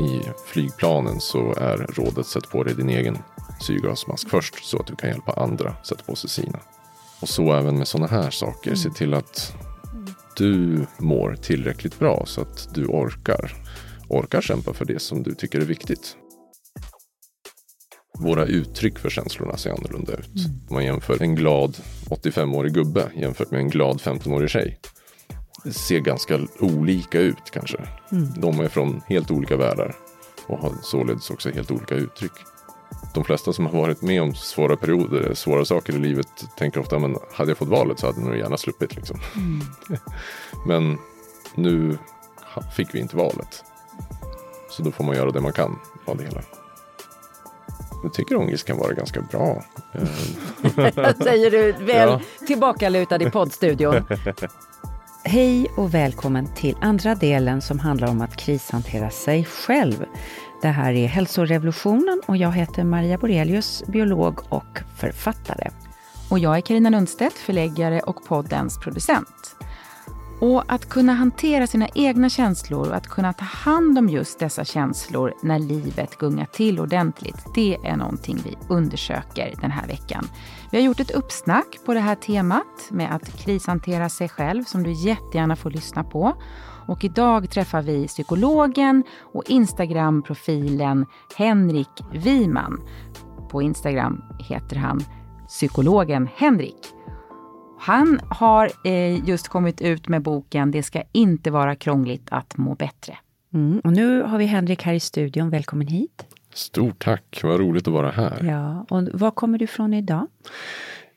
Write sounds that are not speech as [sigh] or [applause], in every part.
i flygplanen så är rådet sätt på dig din egen syrgasmask först så att du kan hjälpa andra sätta på sig sina. Och så även med sådana här saker. Se till att du mår tillräckligt bra så att du orkar. Orkar kämpa för det som du tycker är viktigt. Våra uttryck för känslorna ser annorlunda ut. Mm. Om man jämför en glad 85-årig gubbe jämfört med en glad 15-årig tjej. Ser ganska olika ut kanske. Mm. De är från helt olika världar och har således också helt olika uttryck de flesta som har varit med om svåra perioder, svåra saker i livet tänker ofta men hade jag fått valet så hade jag nog gärna sluppit. Liksom. Mm. [laughs] men nu fick vi inte valet. Så då får man göra det man kan av det hela. Jag tycker ångest kan vara ganska bra. [laughs] Säger du väl ja. tillbakalutad i poddstudion. [laughs] Hej och välkommen till andra delen som handlar om att krishantera sig själv. Det här är Hälsorevolutionen och jag heter Maria Borelius, biolog och författare. Och jag är Karina Lundstedt, förläggare och poddens producent. Och att kunna hantera sina egna känslor och att kunna ta hand om just dessa känslor när livet gungar till ordentligt, det är någonting vi undersöker den här veckan. Vi har gjort ett uppsnack på det här temat med att krishantera sig själv som du jättegärna får lyssna på. Och idag träffar vi psykologen och Instagram-profilen Henrik Wiman. På Instagram heter han psykologen Henrik. Han har eh, just kommit ut med boken Det ska inte vara krångligt att må bättre. Mm, och nu har vi Henrik här i studion. Välkommen hit. Stort tack, vad roligt att vara här. Ja, och var kommer du ifrån idag?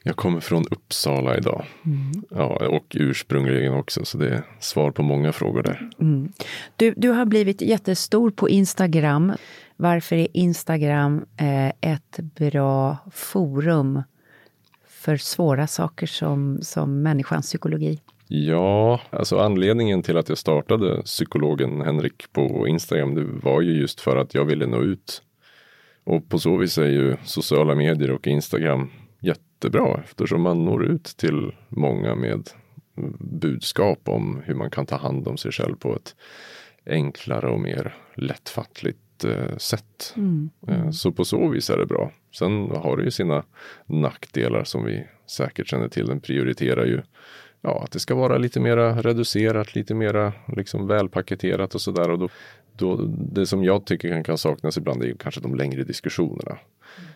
Jag kommer från Uppsala idag. Mm. Ja, och ursprungligen också, så det är svar på många frågor där. Mm. Du, du har blivit jättestor på Instagram. Varför är Instagram eh, ett bra forum för svåra saker som, som människans psykologi? Ja, alltså anledningen till att jag startade psykologen Henrik på Instagram, det var ju just för att jag ville nå ut. Och på så vis är ju sociala medier och Instagram jättebra eftersom man når ut till många med budskap om hur man kan ta hand om sig själv på ett enklare och mer lättfattligt eh, sätt. Mm. Eh, så på så vis är det bra. Sen har det ju sina nackdelar som vi säkert känner till. Den prioriterar ju ja, att det ska vara lite mera reducerat, lite mera liksom välpaketerat och sådär. Och då, då, det som jag tycker kan, kan saknas ibland är kanske de längre diskussionerna.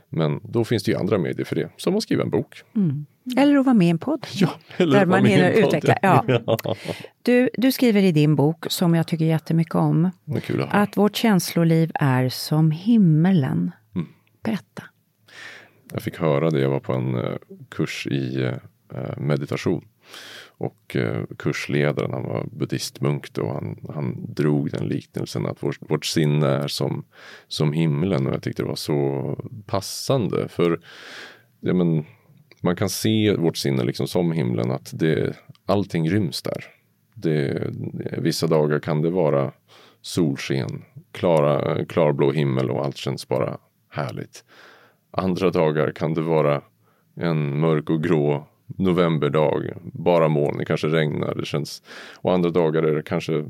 Men då finns det ju andra medier för det, som att skriva en bok. Mm. Eller att vara med i en podd. [laughs] Ja, eller där man hinner utveckla. Ja. ja. [laughs] Du, du skriver i din bok, som jag tycker jättemycket om, att, att vårt känsloliv är som himmelen. Mm. Berätta. Jag fick höra det, jag var på en uh, kurs i uh, meditation. Och eh, kursledaren, han var buddhistmunk då, han, han drog den liknelsen att vårt, vårt sinne är som, som himlen och jag tyckte det var så passande. För ja, men, man kan se vårt sinne liksom som himlen, att det, allting ryms där. Det, vissa dagar kan det vara solsken, klara, klarblå himmel och allt känns bara härligt. Andra dagar kan det vara en mörk och grå novemberdag, bara moln, det kanske regnar. Det känns, och andra dagar är det kanske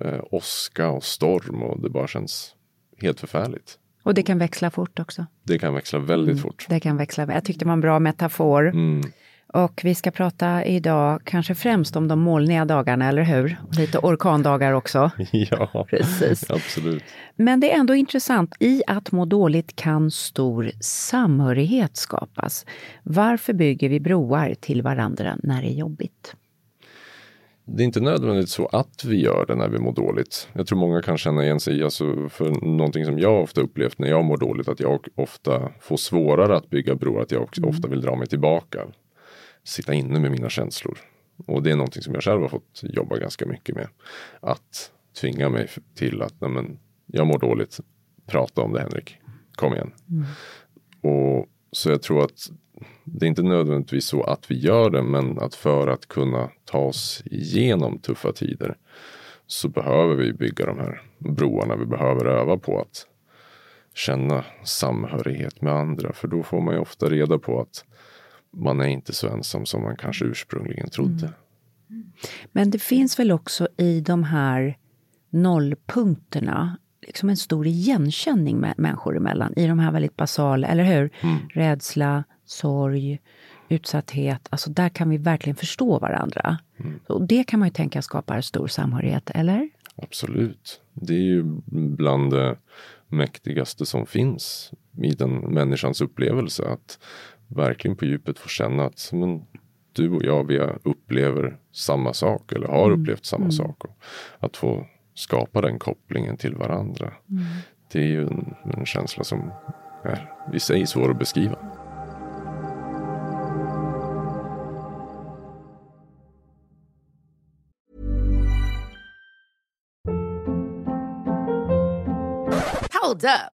eh, åska och storm och det bara känns helt förfärligt. Och det kan växla fort också. Det kan växla väldigt mm, fort. Det kan växla. Jag tyckte det var en bra metafor. Mm. Och vi ska prata idag kanske främst om de molniga dagarna, eller hur? Lite orkandagar också. [laughs] ja, Precis. absolut. Men det är ändå intressant, i att må dåligt kan stor samhörighet skapas. Varför bygger vi broar till varandra när det är jobbigt? Det är inte nödvändigt så att vi gör det när vi mår dåligt. Jag tror många kan känna igen sig alltså för någonting som jag ofta upplevt när jag mår dåligt, att jag ofta får svårare att bygga broar, att jag mm. ofta vill dra mig tillbaka sitta inne med mina känslor. Och det är någonting som jag själv har fått jobba ganska mycket med. Att tvinga mig till att, nej men, jag mår dåligt, prata om det Henrik, kom igen. Mm. Och Så jag tror att det är inte nödvändigtvis så att vi gör det, men att för att kunna ta oss igenom tuffa tider så behöver vi bygga de här broarna. Vi behöver öva på att känna samhörighet med andra, för då får man ju ofta reda på att man är inte så ensam som man kanske ursprungligen trodde. Mm. Men det finns väl också i de här nollpunkterna liksom en stor igenkänning med människor emellan i de här väldigt basala, eller hur? Mm. Rädsla, sorg, utsatthet. Alltså där kan vi verkligen förstå varandra. Mm. Och det kan man ju tänka skapar stor samhörighet, eller? Absolut. Det är ju bland det mäktigaste som finns i den människans upplevelse. Att verkligen på djupet få känna att men, du och jag, vi upplever samma sak eller har mm. upplevt samma mm. sak. Och att få skapa den kopplingen till varandra. Mm. Det är ju en, en känsla som är i sig svår att beskriva. Hold up.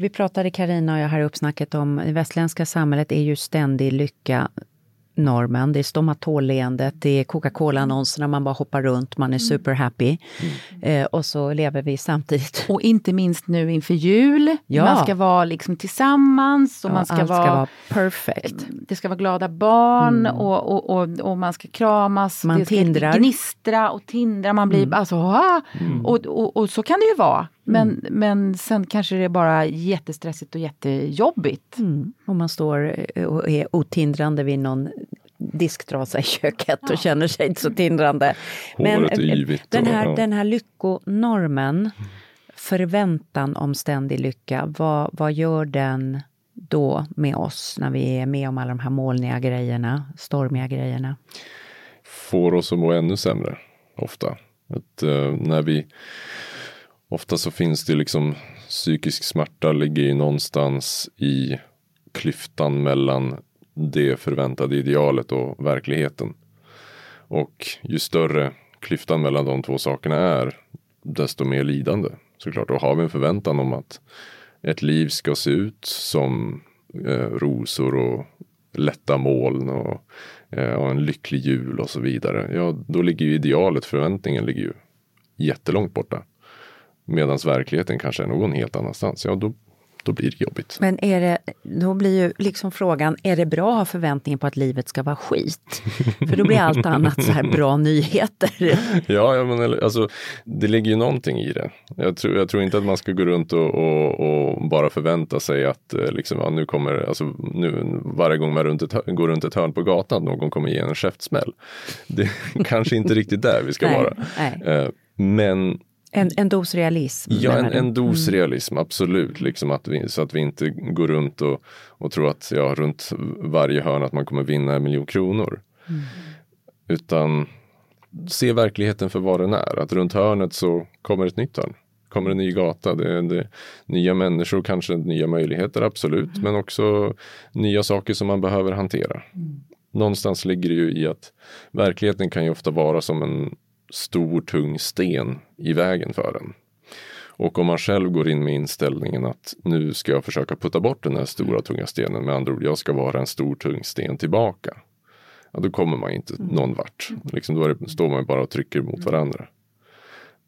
Vi pratade, Karina och jag, här i uppsnacket om det västländska samhället är ju ständig lycka normen. Det är stomatolleendet, det är Coca-Cola-annonserna, man bara hoppar runt, man är mm. super happy. Mm. Eh, och så lever vi samtidigt. [laughs] Och inte minst nu inför jul. Ja. Man ska vara liksom tillsammans och ja, man ska, allt vara, ska vara perfect. Det ska vara glada barn mm. och, och, och, och, man ska kramas. Man det ska tindrar. gnistra och tindra. Man blir mm. alltså, ah! mm. och, och, och så kan det ju vara. Men, mm. men sen kanske det är bara jättestressigt och jättejobbigt. Mm. Och man står eh, och är otindrande vid någon disktrasa i köket ja. och känner sig inte så tindrande. Men eh, den här, och, ja. den här lyckonormen, förväntan om ständig lycka, vad, vad gör den då med oss när vi är med om alla de här molniga grejerna, stormiga grejerna? Får oss att må ännu sämre, ofta. Att, uh, när vi Ofta så finns det liksom psykisk smärta ligger ju någonstans i klyftan mellan det förväntade idealet och verkligheten. Och ju större klyftan mellan de två sakerna är, desto mer lidande såklart. Och har vi en förväntan om att ett liv ska se ut som eh, rosor och lätta moln och, eh, och en lycklig jul och så vidare. Ja, då ligger ju idealet, förväntningen ligger ju jättelångt borta. Medan verkligheten kanske är någon helt annanstans. Ja, då, då blir det jobbigt. Men är det, då blir ju liksom frågan, är det bra att ha förväntningen på att livet ska vara skit? För då blir allt annat så här bra nyheter. [laughs] ja, ja men alltså, det ligger ju någonting i det. Jag tror, jag tror inte att man ska gå runt och, och, och bara förvänta sig att eh, liksom, ja, nu kommer, alltså, nu, varje gång man runt ett, går runt ett hörn på gatan, någon kommer ge en käftsmäll. Det är [laughs] kanske inte riktigt där vi ska nej, vara. Nej. Eh, men en, en dos realism? Ja, en, en dos mm. realism, absolut. Liksom att vi, så att vi inte går runt och, och tror att ja, runt varje hörn att man kommer vinna en miljon kronor. Mm. Utan se verkligheten för vad den är. Att runt hörnet så kommer ett nytt hörn. Kommer en ny gata, det det nya människor, kanske nya möjligheter, absolut. Mm. Men också nya saker som man behöver hantera. Mm. Någonstans ligger det ju i att verkligheten kan ju ofta vara som en stor tung sten i vägen för den. Och om man själv går in med inställningen att nu ska jag försöka putta bort den här stora tunga stenen, med andra ord, jag ska vara en stor tung sten tillbaka. Ja, då kommer man inte mm. någon vart. Liksom, då det, står man bara och trycker mot varandra.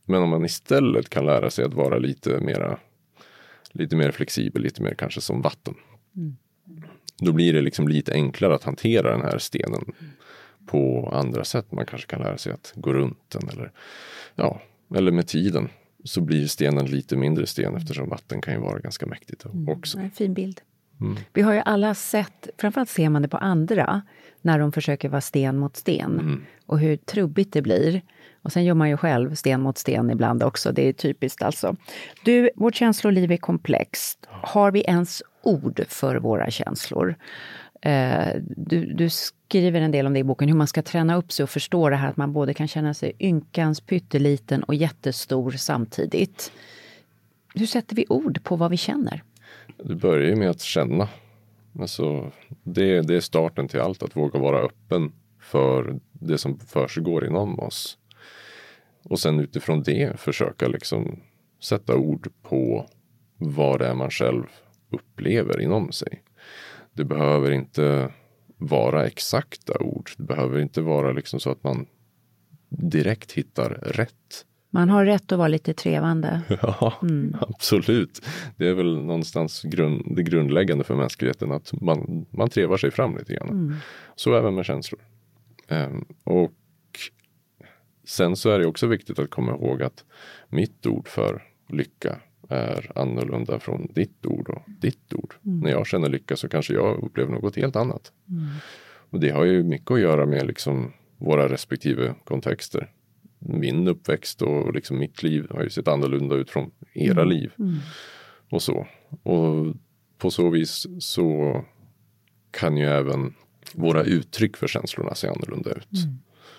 Men om man istället kan lära sig att vara lite mera lite mer flexibel, lite mer kanske som vatten. Mm. Då blir det liksom lite enklare att hantera den här stenen på andra sätt. Man kanske kan lära sig att gå runt den eller, ja, eller med tiden så blir stenen lite mindre sten eftersom vatten kan ju vara ganska mäktigt mm. också. En fin bild. Mm. Vi har ju alla sett, framförallt ser man det på andra, när de försöker vara sten mot sten mm. och hur trubbigt det blir. Och sen gör man ju själv sten mot sten ibland också, det är typiskt alltså. Du, vårt känsloliv är komplext. Har vi ens ord för våra känslor? Eh, du, du, skriver en del om det i boken, hur man ska träna upp sig och förstå det här att man både kan känna sig ynkans pytteliten och jättestor samtidigt. Hur sätter vi ord på vad vi känner? Det börjar ju med att känna. Alltså, det, det är starten till allt, att våga vara öppen för det som försiggår inom oss. Och sen utifrån det försöka liksom sätta ord på vad det är man själv upplever inom sig. Det behöver inte vara exakta ord. Det behöver inte vara liksom så att man direkt hittar rätt. Man har rätt att vara lite trevande. [laughs] Ja, mm. absolut. Det är väl någonstans grund, det grundläggande för mänskligheten att man, man trevar sig fram lite grann. Mm. Så även med känslor. Um, och sen så är det också viktigt att komma ihåg att mitt ord för lycka är annorlunda från ditt ord och ditt ord. Mm. När jag känner lycka så kanske jag upplever något helt annat. Mm. Och det har ju mycket att göra med liksom våra respektive kontexter. Min uppväxt och liksom mitt liv har ju sett annorlunda ut från era mm. liv. Mm. Och så. Och på så vis så kan ju även våra uttryck för känslorna se annorlunda ut. Mm.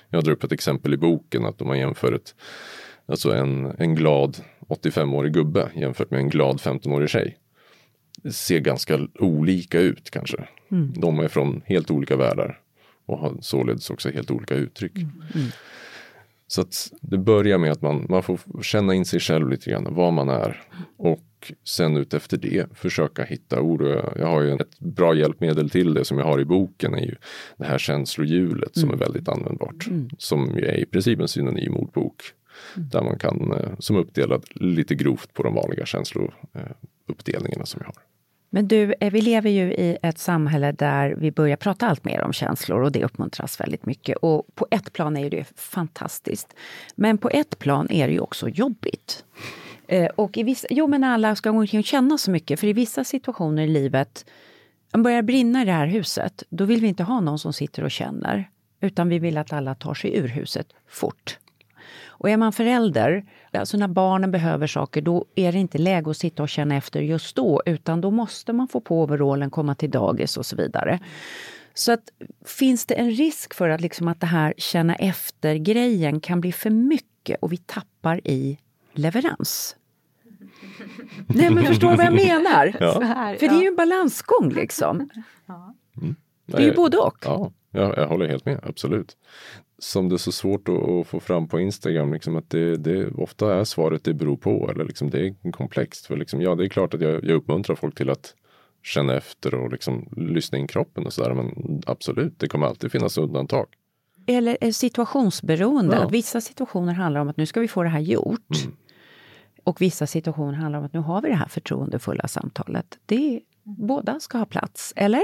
Jag drar upp ett exempel i boken att om man jämför ett, alltså en, en glad 85-årig gubbe jämfört med en glad 15-årig tjej. Det ser ganska olika ut kanske. Mm. De är från helt olika världar och har således också helt olika uttryck. Mm. Mm. Så att det börjar med att man, man får känna in sig själv lite grann, vad man är. Och sen ut efter det försöka hitta ord. Jag, har ju ett bra hjälpmedel till det som jag har i boken. är ju Det här känslohjulet som mm. är väldigt användbart. Mm. Som är i princip en synonym ordbok. Mm. Där man kan, eh, som uppdelad lite grovt på de vanliga känslouppdelningarna som vi har. Men du, eh, vi lever ju i ett samhälle där vi börjar prata allt mer om känslor och det uppmuntras väldigt mycket. Och på ett plan är det fantastiskt. Men på ett plan är det ju också jobbigt. Eh, och i vissa, jo men alla ska gå omkring och känna så mycket, för i vissa situationer i livet, om det börjar brinna i det här huset, då vill vi inte ha någon som sitter och känner. Utan vi vill att alla tar sig ur huset fort. Och är man förälder, alltså när barnen behöver saker, då är det inte läge att sitta och känna efter just då, utan då måste man få på overallen, komma till dagis och så vidare. Så att, finns det en risk för att, liksom att det här känna efter-grejen kan bli för mycket och vi tappar i leverans? [laughs] Nej men förstår du vad jag menar? Ja. För det är ju en balansgång liksom. Mm. Det är ju både och. Ja, jag, jag håller helt med, absolut som det är så svårt att, att, få fram på Instagram, liksom att det, det ofta är svaret det beror på eller liksom det är komplext. För liksom, ja, det är klart att jag, jag uppmuntrar folk till att känna efter och liksom lyssna in kroppen och sådär. Men absolut, det kommer alltid finnas undantag. Eller situationsberoende. Ja. Vissa situationer handlar om att nu ska vi få det här gjort. Mm. Och vissa situationer handlar om att nu har vi det här förtroendefulla samtalet. Det, båda ska ha plats, eller?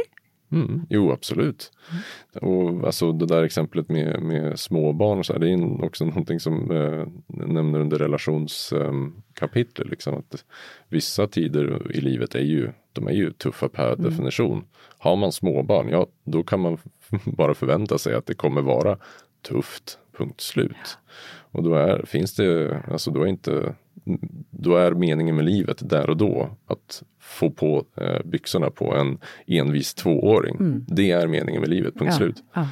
Mm, jo, absolut. Mm. Och alltså det där exemplet med, med småbarn, så här, det är också någonting som eh, nämner under relationskapitlet. Eh, liksom, att vissa tider i livet är ju, de är ju tuffa per mm. definition. Har man småbarn, ja då kan man [laughs] bara förvänta sig att det kommer vara tufft, punkt slut. Ja. Och då är, finns det, alltså då är inte då är meningen med livet där och då att få på eh, byxorna på en envis tvååring. Mm. Det är meningen med livet, punkt ja, slut. Ja.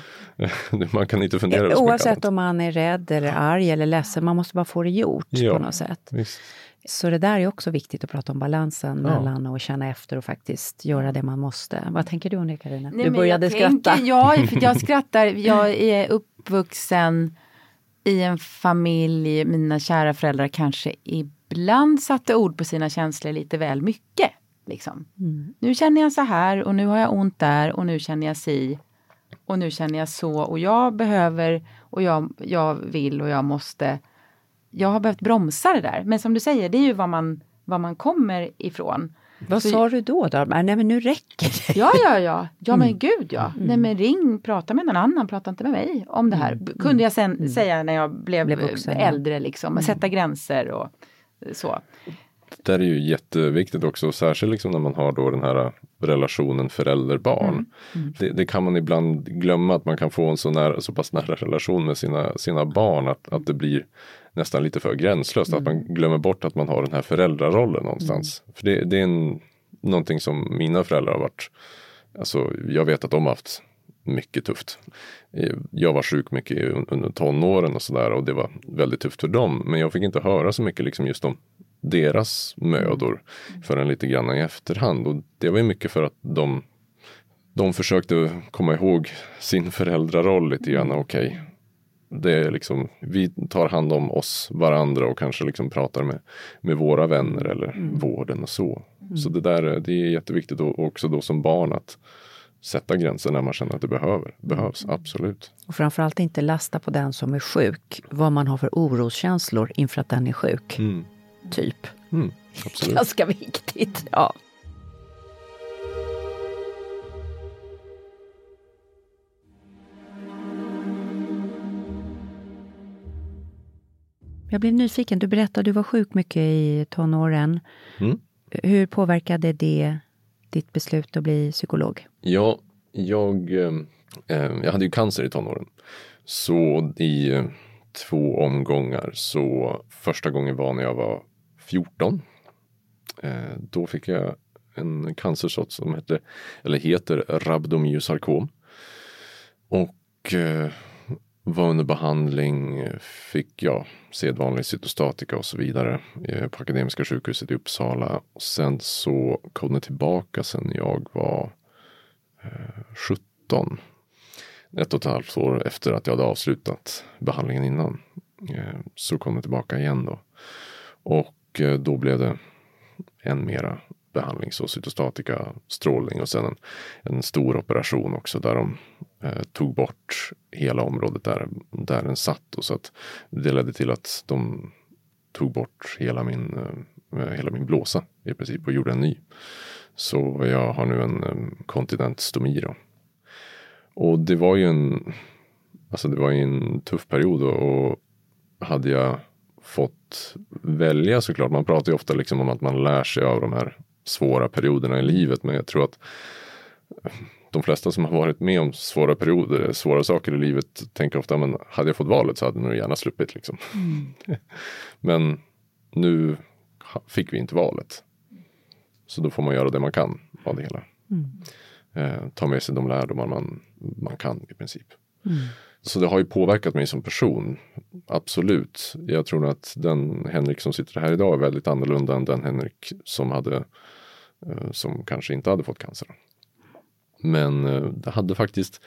[laughs] man kan inte fundera eh, Oavsett om man är rädd eller arg eller ledsen, man måste bara få det gjort ja, på något sätt. Visst. Så det där är också viktigt att prata om balansen ja. mellan att känna efter och faktiskt göra det man måste. Vad tänker du om det Carina? Du började skratta. Tänker, ja, jag [laughs] skrattar. Jag är uppvuxen i en familj, mina kära föräldrar kanske ibland satte ord på sina känslor lite väl mycket. Liksom. Mm. Nu känner jag så här och nu har jag ont där och nu känner jag si. Och nu känner jag så och jag behöver och jag, jag vill och jag måste. Jag har behövt bromsa det där. Men som du säger, det är ju vad man var man kommer ifrån. Vad Så- sa du då? då? Nej men nu räcker det. Ja, ja, ja. Ja, men gud ja. Mm. Nej, men ring, prata med någon annan, prata inte med mig om det här. B- Kunde jag sen säga när jag blev, Mm. Blev ja. äldre, liksom. Sätta gränser och så. Det är ju jätteviktigt också, särskilt liksom när man har då den här relationen förälder-barn. Det, det kan man ibland glömma att man kan få en så, nära, så pass nära relation med sina, sina barn att, att det blir nästan lite för gränslöst. Att man glömmer bort att man har den här föräldrarollen någonstans. För det, det är en, någonting som mina föräldrar har varit, alltså jag vet att de har haft mycket tufft. Jag var sjuk mycket un- under tonåren och sådär och det var väldigt tufft för dem. Men jag fick inte höra så mycket liksom just om deras mödor förrän lite grann i efterhand. Och det var ju mycket för att de, de försökte komma ihåg sin föräldraroll lite grann. Okej, det är liksom, vi tar hand om oss, varandra och kanske liksom pratar med, med våra vänner eller vården och så. Så det där det är jätteviktigt och också då som barn att sätta gränser när man känner att det behöver, behövs. Absolut. Och framförallt inte lasta på den som är sjuk vad man har för oroskänslor inför att den är sjuk. Typ. Mm. [laughs] Ganska viktigt. Ja. Jag blev nyfiken. Du berättade att du var sjuk mycket i tonåren. Mm. Hur påverkade det ditt beslut att bli psykolog? Ja, jag, eh, eh, jag hade ju cancer i tonåren. Så i eh, två omgångar. Så första gången var när jag var 14. Eh, då fick jag en cancersort som hette, eller heter rabdomyosarkom. Och var under behandling, fick jag sedvanlig cytostatika och så vidare eh, på Akademiska sjukhuset i Uppsala. Och sen så kom det tillbaka sen jag var eh, 17. Ett och ett halvt år efter att jag hade avslutat behandlingen innan. Eh, Så kom det tillbaka igen då. Och eh, då blev det än mera behandling, så cytostatika, strålning och sen en, en stor operation också där de eh, tog bort hela området där, där den satt. Och så att det ledde till att de tog bort hela min, eh, hela min blåsa i princip och gjorde en ny. Så jag har nu en eh, kontinentstomi då. Och det var ju en, alltså det var ju en tuff period och, och hade jag fått välja såklart. Man pratar ju ofta liksom om att man lär sig av de här svåra perioderna i livet. Men jag tror att de flesta som har varit med om svåra perioder, svåra saker i livet tänker ofta, men hade jag fått valet så hade jag nog gärna sluppit liksom. [laughs] men nu fick vi inte valet. Så då får man göra det man kan av det hela. Eh, ta med sig de lärdomar man, man kan i princip. Så det har ju påverkat mig som person. Absolut. Jag tror att den Henrik som sitter här idag är väldigt annorlunda än den Henrik som hade Eh, som kanske inte hade fått cancer. Men eh, det hade faktiskt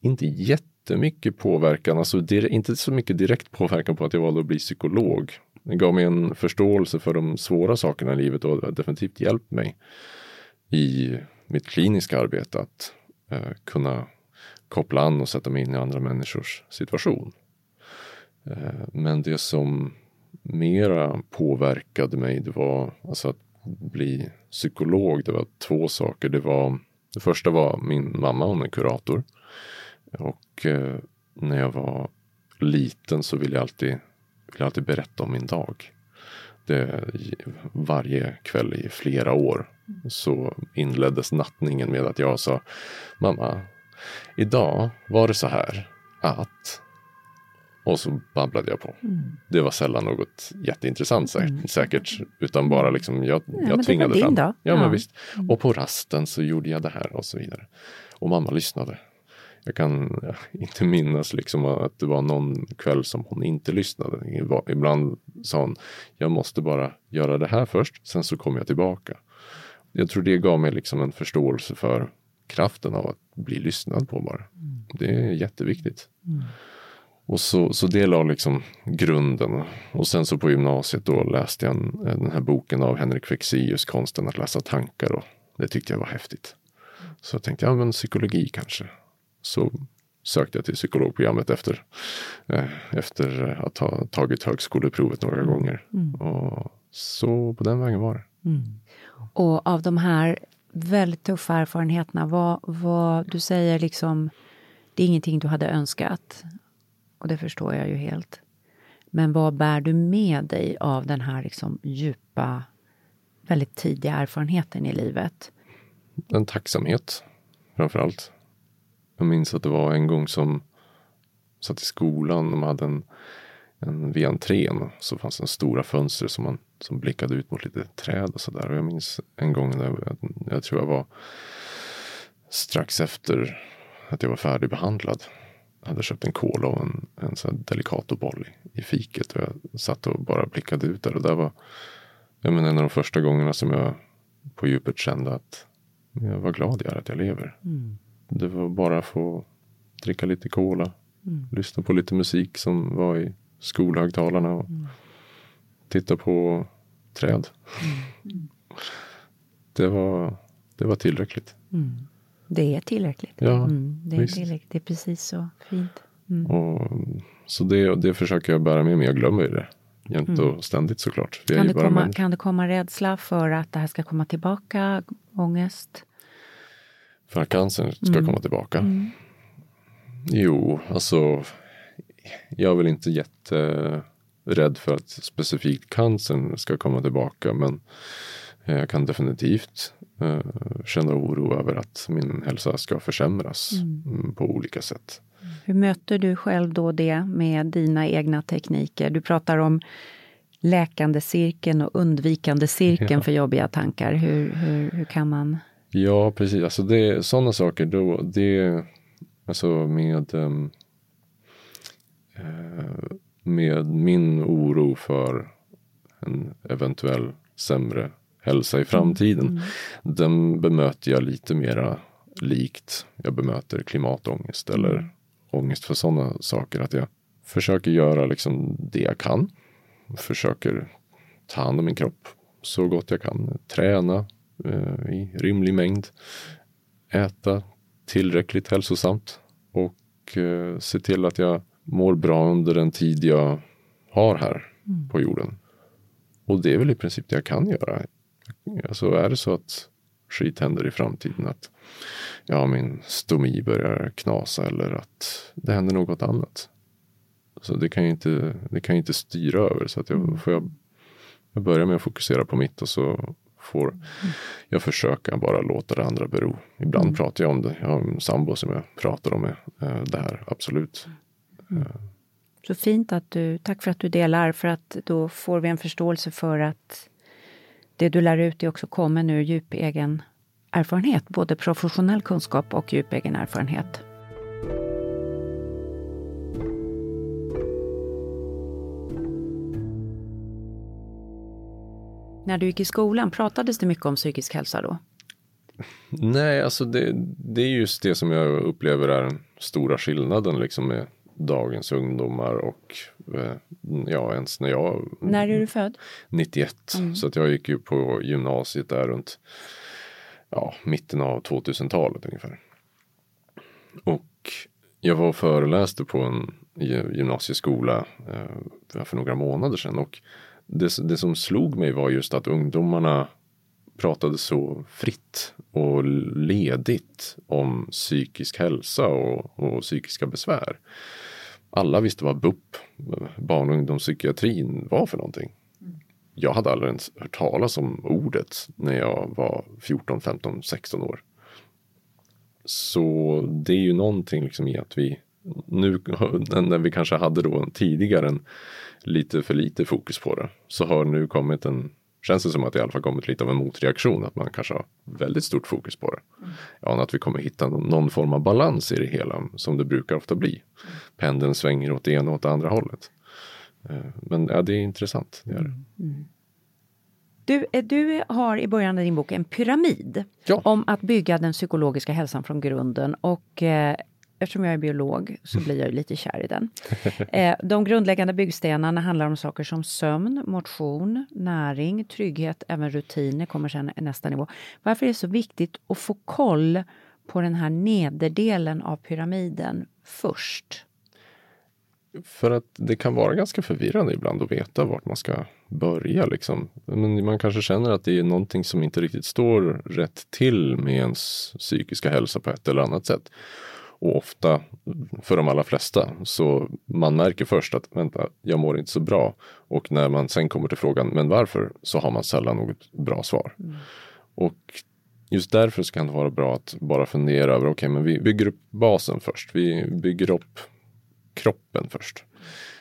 inte jättemycket påverkan, alltså inte så mycket direkt påverkan på att jag valde att bli psykolog. Det gav mig en förståelse för de svåra sakerna i livet och har definitivt hjälpt mig i mitt kliniska arbete att eh, kunna koppla an och sätta mig in i andra människors situation. Eh, men det som mera påverkade mig det var alltså att bli psykolog. Det var två saker. Det var det första var min mamma, hon är kurator. Och eh, när jag var liten så ville jag alltid, ville jag alltid berätta om min dag. Det, varje kväll i flera år så inleddes nattningen med att jag sa Mamma, idag var det så här att och så babblade jag på. Det var sällan något jätteintressant säkert, säkert utan bara liksom jag, det jag tvingade fram. Ja, Ja. men visst. Och på rasten så gjorde jag det här och så vidare. Och mamma lyssnade. Jag kan ja, [laughs] inte minnas liksom att det var någon kväll som hon inte lyssnade. Ibland sa hon, jag måste bara göra det här först, sen så kommer jag tillbaka. Jag tror det gav mig liksom en förståelse för kraften av att bli lyssnad på bara. Det är jätteviktigt. Och så, så det la liksom grunden. Och sen så på gymnasiet då läste jag en, den här boken av Henrik Fexeus, Konsten att läsa tankar. Och det tyckte jag var häftigt. Så jag tänkte, ja men psykologi kanske. Så sökte jag till psykologprogrammet efter, eh, efter att ha tagit högskoleprovet några gånger. Och Så på den vägen var det. Mm. Och av de här väldigt tuffa erfarenheterna, vad, vad du säger liksom, det är ingenting du hade önskat. Och det förstår jag ju helt. Men vad bär du med dig av den här liksom djupa, väldigt tidiga erfarenheten i livet? En tacksamhet, framför allt. Jag minns att det var en gång som satt i skolan. De hade en, en vid entrén så fanns det stora fönster som, man, som blickade ut mot lite träd och sådär. Och jag minns en gång när jag, jag tror jag var strax efter att jag var färdigbehandlad. Hade köpt en cola och en, en sån Delicato-boll i, i fiket. Och jag satt och bara blickade ut där. Och det var jag menar, en av de första gångerna som jag på djupet kände att jag var glad jag är att jag lever. Mm. Det var bara att få dricka lite cola, mm. lyssna på lite musik som var i skolhögtalarna och mm. titta på träd. Mm. Det, var, det var tillräckligt. Mm. Det är tillräckligt. Ja, mm, det, är tillräckligt. det är precis så fint. Och, så det, det försöker jag bära med mig. Jag glömmer det jämt och ständigt såklart. Kan det, komma, kan det komma rädsla för att det här ska komma tillbaka? Ångest? För att cancern ska mm. komma tillbaka? Mm. Jo, alltså jag är väl inte jätterädd för att specifikt cancern ska komma tillbaka. Men jag kan definitivt eh, känna oro över att min hälsa ska försämras mm. mm på olika sätt. Hur möter du själv då det med dina egna tekniker? Du pratar om läkande cirkeln och undvikande cirkeln ja. för jobbiga tankar. Hur, hur, hur kan man? Ja, precis. Alltså det, sådana saker, då, det, alltså med, um, med min oro för en eventuell sämre hälsa i framtiden. Mm. Den bemöter jag lite mera likt jag bemöter klimatångest eller mm. ångest för sådana saker. Att jag försöker göra liksom det jag kan. Försöker ta hand om min kropp så gott jag kan. Träna eh, i rimlig mängd. Äta tillräckligt hälsosamt. Och eh, se till att jag mår bra under den tid jag har här mm. på jorden. Och det är väl i princip det jag kan göra. Alltså är det så att skit händer i framtiden att ja, min stomi börjar knasa eller att det händer något annat. Så det kan jag inte, det kan jag inte styra över så att jag, mm. får jag, jag börjar med att fokusera på mitt och så får mm. jag försöka bara låta det andra bero. Ibland mm. pratar jag om det. Jag har en sambo som jag pratar om det, eh, det här, absolut. Mm. Eh. Så fint att du, tack för att du delar för att då får vi en förståelse för att det du lär ut är också kommer ur djup egen erfarenhet, både professionell kunskap och djup egen erfarenhet. När du gick i skolan, pratades det mycket om psykisk hälsa då? Nej, alltså det, det är just det som jag upplever är den stora skillnaden liksom med dagens ungdomar och eh, ja, ens när jag... När är du född? 91. Mm. Så att jag gick ju på gymnasiet där runt ja, mitten av 2000-talet ungefär. Och jag var och föreläste på en gymnasieskola eh, för några månader sedan och det, det som slog mig var just att ungdomarna pratade så fritt och ledigt om psykisk hälsa och, och psykiska besvär. Alla visste vad BUP, barn och ungdomspsykiatrin, var för någonting. Jag hade aldrig ens hört talas om ordet när jag var 14, 15, 16 år. Så det är ju någonting liksom i att vi nu [laughs] när vi kanske hade då tidigare en lite för lite fokus på det så har nu kommit en känns det som att det i alla fall kommit lite av en motreaktion. Att man kanske har väldigt stort fokus på det. Mm. Jag anar att vi kommer hitta någon, någon, form av balans i det hela som det brukar ofta bli. Mm. Pendeln svänger åt det ena och åt det andra hållet. Eh, men ja, det är intressant. Det är det. Mm. Du, eh, du har i början av din bok en pyramid ja. om att bygga den psykologiska hälsan från grunden. Och eh, eftersom jag är biolog så blir jag lite kär i den. [laughs] Eh, de grundläggande byggstenarna handlar om saker som sömn, motion, näring, trygghet, även rutiner kommer sen nästa nivå. Varför är det så viktigt att få koll på den här nederdelen av pyramiden först? För att det kan vara ganska förvirrande ibland att veta vart man ska börja. Liksom. Men man kanske känner att det är någonting som inte riktigt står rätt till med ens psykiska hälsa på ett eller annat sätt. Och ofta, för de allra flesta, så man märker först att vänta, jag mår inte så bra. Och när man sen kommer till frågan, men varför? Så har man sällan något bra svar. Mm. Och just därför så kan det vara bra att bara fundera över, okej, okay, men vi bygger upp basen först. Vi bygger upp kroppen först.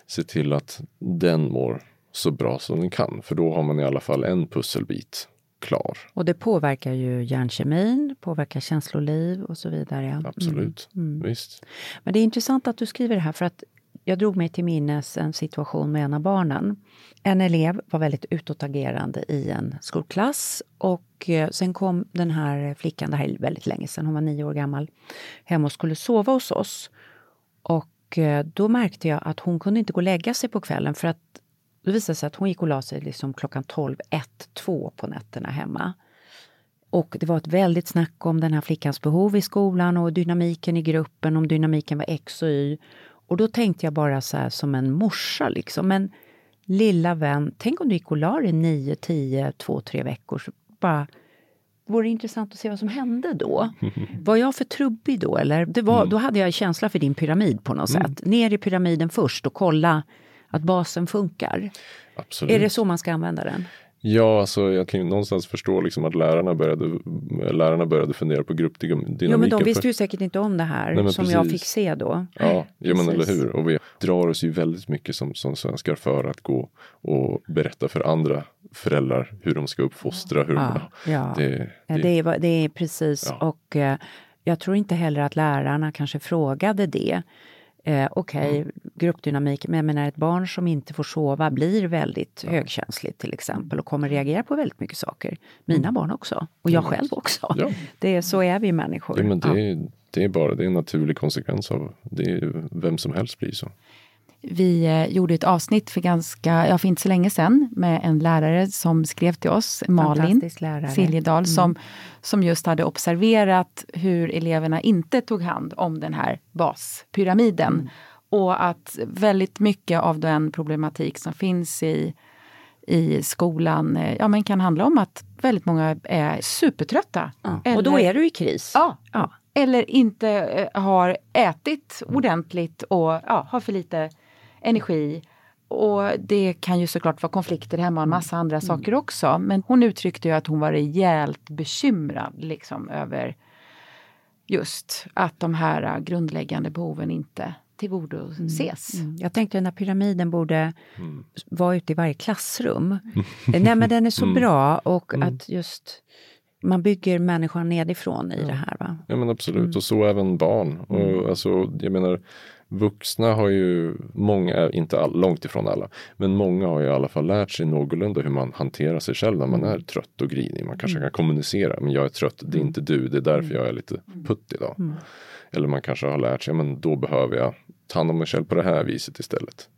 Se till att den mår så bra som den kan, för då har man i alla fall en pusselbit klar. Och det påverkar ju hjärnkemin, påverkar känsloliv och så vidare. Absolut, mm. Mm. visst. Men det är intressant att du skriver det här för att jag drog mig till minnes en situation med en av barnen. En elev var väldigt utåtagerande i en skolklass och eh, sen kom den här flickan, det här är väldigt länge sedan, hon var nio år gammal, hem och skulle sova hos oss. Och eh, då märkte jag att hon kunde inte gå och lägga sig på kvällen för att det visade sig att hon gick och la sig liksom klockan 12, 1, 2 på nätterna hemma. Och det var ett väldigt snack om den här flickans behov i skolan och dynamiken i gruppen, om dynamiken var X och Y. Och då tänkte jag bara så här som en morsa liksom, men lilla vän, tänk om du gick och la dig 9, 10, 2, 3 veckor. Så bara, det vore intressant att se vad som hände då. [laughs] Var jag för trubbig då eller? Det var, mm. Då hade jag känsla för din pyramid på något mm. sätt. Ner i pyramiden först och kolla att basen funkar. Absolut. Är det så man ska använda den? Ja, alltså jag kan ju någonstans förstå liksom att lärarna började, lärarna började fundera på gruppdynamiken. Jo, men de visste ju säkert inte om det här Nej, som precis. jag fick se då. Ja, ja men eller hur. Och vi drar oss ju väldigt mycket som, som svenskar för att gå och berätta för andra föräldrar hur de ska uppfostra. Hur ja, de, ja. Det, det, det, är, det är precis. Ja. Och eh, jag tror inte heller att lärarna kanske frågade det. Eh, Okej, okay, mm. gruppdynamik, men jag menar ett barn som inte får sova blir väldigt ja. högkänsligt till exempel och kommer reagera på väldigt mycket saker. Mina mm. barn också, och jag själv också. Ja. Det är, så är vi människor. Ja, men det, är, det är bara det är en naturlig konsekvens av det. Vem som helst blir så. Vi eh, gjorde ett avsnitt för ganska, ja för inte så länge sedan med en lärare som skrev till oss, Malin Siljedal, mm. som, som just hade observerat hur eleverna inte tog hand om den här baspyramiden. Mm. Och att väldigt mycket av den problematik som finns i, i skolan eh, ja, men kan handla om att väldigt många är supertrötta. Ja. Eller, och då är du i kris. Ja, ja. Eller inte eh, har ätit ordentligt och ja, har för lite energi. Och det kan ju såklart vara konflikter hemma och en massa andra mm. saker också. Men hon uttryckte ju att hon var rejält bekymrad liksom över just att de här grundläggande behoven inte tillgodoses. Mm. Mm. Jag tänkte den här pyramiden borde mm. vara ute i varje klassrum. [laughs] Nej men den är så mm. bra och mm. att just man bygger människan nedifrån i ja. det här. Va? Ja men absolut mm. och så även barn. Och, alltså, jag menar Vuxna har ju, många, inte all, långt ifrån alla, men många har ju i alla fall lärt sig någorlunda hur man hanterar sig själv när man är trött och grinig. Man kanske mm. kan kommunicera, men jag är trött, det är mm. inte du, det är därför jag är lite mm. putt idag. Mm. Eller man kanske har lärt sig, men då behöver jag ta hand om mig själv på det här viset istället.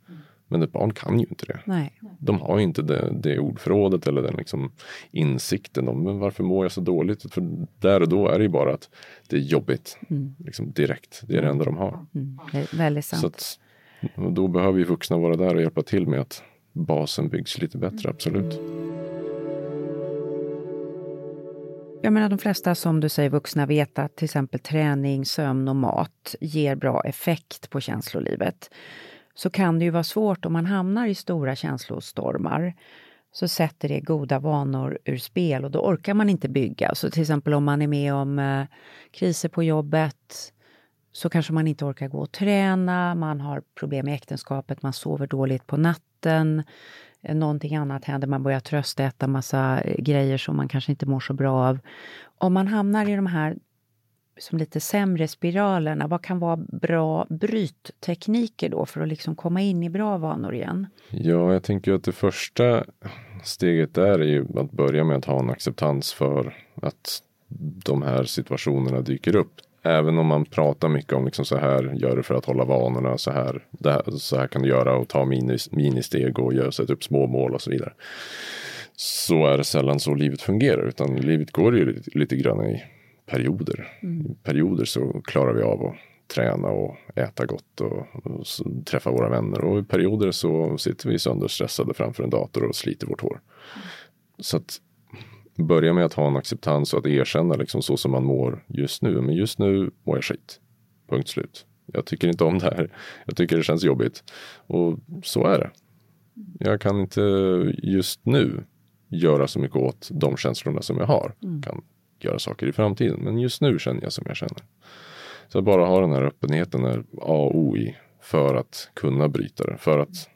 Men ett barn kan ju inte det. Nej. De har inte det, det ordförrådet eller den liksom insikten om men varför mår jag så dåligt. För där och då är det ju bara att det är jobbigt. Mm. Liksom direkt. Det är det enda de har. Mm. Väldigt sant. Så att, då behöver ju vuxna vara där och hjälpa till med att basen byggs lite bättre, absolut. Jag menar de flesta som du säger vuxna vet att till exempel träning, sömn och mat ger bra effekt på känslolivet så kan det ju vara svårt om man hamnar i stora känslostormar så sätter det goda vanor ur spel och då orkar man inte bygga. Så till exempel om man är med om eh, kriser på jobbet så kanske man inte orkar gå och träna, man har problem i äktenskapet, man sover dåligt på natten, eh, någonting annat händer, man börjar tröstäta massa eh, grejer som man kanske inte mår så bra av. Om man hamnar i de här som lite sämre spiralerna, vad kan vara bra bryttekniker då för att liksom komma in i bra vanor igen? Ja, jag tänker att det första steget där är ju att börja med att ha en acceptans för att de här situationerna dyker upp. Även om man pratar mycket om liksom så här gör du för att hålla vanorna, så här, här så här kan du göra och ta mini, ministeg och göra, sätta upp små mål och så vidare. Så är det sällan så livet fungerar utan livet går ju lite, lite grann i perioder. Mm. perioder så klarar vi av att träna och äta gott och, och träffa våra vänner. Och i perioder så sitter vi sönderstressade framför en dator och sliter vårt hår. Så att börja med att ha en acceptans och att erkänna liksom så som man mår just nu. Men just nu mår jag skit. Punkt slut. Jag tycker inte om det här. Jag tycker det känns jobbigt. Och så är det. Jag kan inte just nu göra så mycket åt de känslorna som jag har. Mm. Kan göra saker i framtiden. Men just nu känner jag som jag känner. Så att bara ha den här öppenheten är A och O i för att kunna bryta det. För att